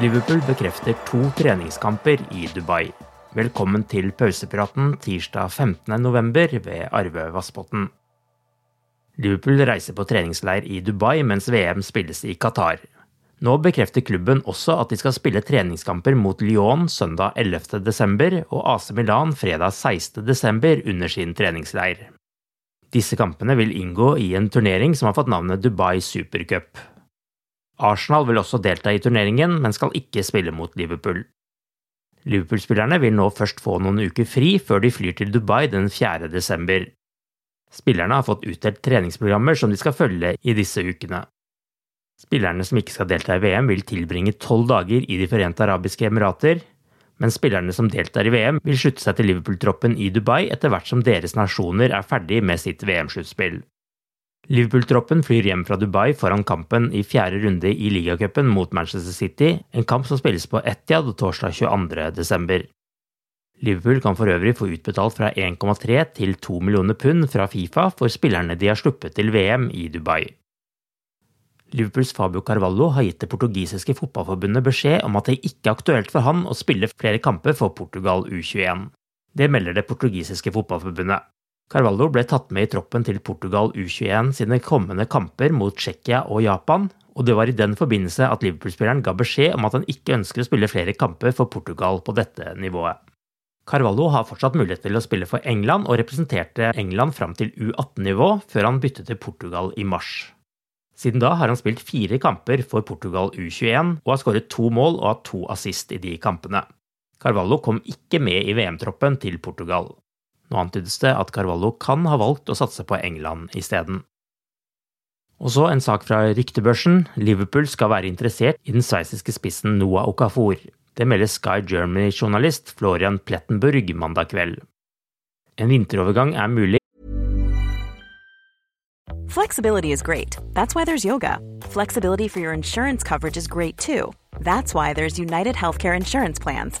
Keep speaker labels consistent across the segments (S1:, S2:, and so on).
S1: Liverpool bekrefter to treningskamper i Dubai. Velkommen til pausepraten tirsdag 15.11. ved Arve Vassbotn. Liverpool reiser på treningsleir i Dubai mens VM spilles i Qatar. Nå bekrefter klubben også at de skal spille treningskamper mot Lyon søndag 11.12. og AC Milan fredag 16.12. under sin treningsleir. Disse kampene vil inngå i en turnering som har fått navnet Dubai Supercup. Arsenal vil også delta i turneringen, men skal ikke spille mot Liverpool. Liverpool-spillerne vil nå først få noen uker fri før de flyr til Dubai den 4. desember. Spillerne har fått utdelt treningsprogrammer som de skal følge i disse ukene. Spillerne som ikke skal delta i VM, vil tilbringe tolv dager i De forente arabiske emirater, mens spillerne som deltar i VM, vil slutte seg til Liverpool-troppen i Dubai etter hvert som deres nasjoner er ferdig med sitt VM-sluttspill. Liverpool-troppen flyr hjem fra Dubai foran kampen i fjerde runde i ligacupen mot Manchester City, en kamp som spilles på Etiad torsdag 22.12. Liverpool kan for øvrig få utbetalt fra 1,3 til 2 millioner pund fra Fifa for spillerne de har sluppet til VM i Dubai. Liverpools Fabio Carvalho har gitt det portugisiske fotballforbundet beskjed om at det ikke er aktuelt for han å spille flere kamper for Portugal U21. Det melder det portugisiske fotballforbundet. Carvalho ble tatt med i troppen til Portugal U21 sine kommende kamper mot Tsjekkia og Japan, og det var i den forbindelse at Liverpool-spilleren ga beskjed om at han ikke ønsker å spille flere kamper for Portugal på dette nivået. Carvalho har fortsatt mulighet til å spille for England og representerte England fram til U18-nivå, før han byttet til Portugal i mars. Siden da har han spilt fire kamper for Portugal U21 og har skåret to mål og hatt to assist i de kampene. Carvalho kom ikke med i VM-troppen til Portugal. Nå antydes det at Carvalho kan ha valgt å satse på England isteden. Og så en sak fra ryktebørsen. Liverpool skal være interessert i den sveitsiske spissen Noah Okafor. Det melder Sky Germany-journalist Florian Plettenburg mandag kveld. En vinterovergang er mulig
S2: Flexibility is great. That's why there's yoga. Flexibility for your insurance coverage is great too. That's why there's United Healthcare Insurance Plans.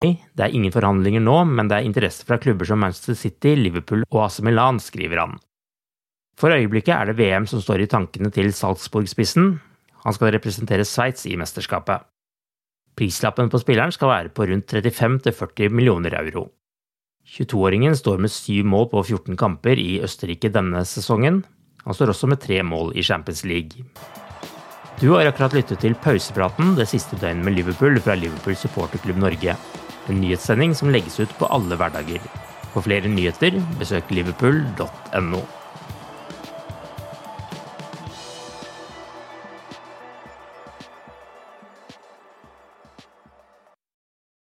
S1: Det er ingen forhandlinger nå, men det er interesse fra klubber som Manchester City, Liverpool og AC Milan, skriver han. For øyeblikket er det VM som står i tankene til Salzburg-spissen. Han skal representere Sveits i mesterskapet. Prislappen på spilleren skal være på rundt 35–40 millioner euro. 22-åringen står med syv mål på 14 kamper i Østerrike denne sesongen. Han står også med tre mål i Champions League. Du har akkurat lyttet til pausepraten det siste døgnet med Liverpool fra Liverpool supporterklubb Norge. En nyhetssending som legges ut på alle hverdager. For flere nyheter, besøk liverpool.no.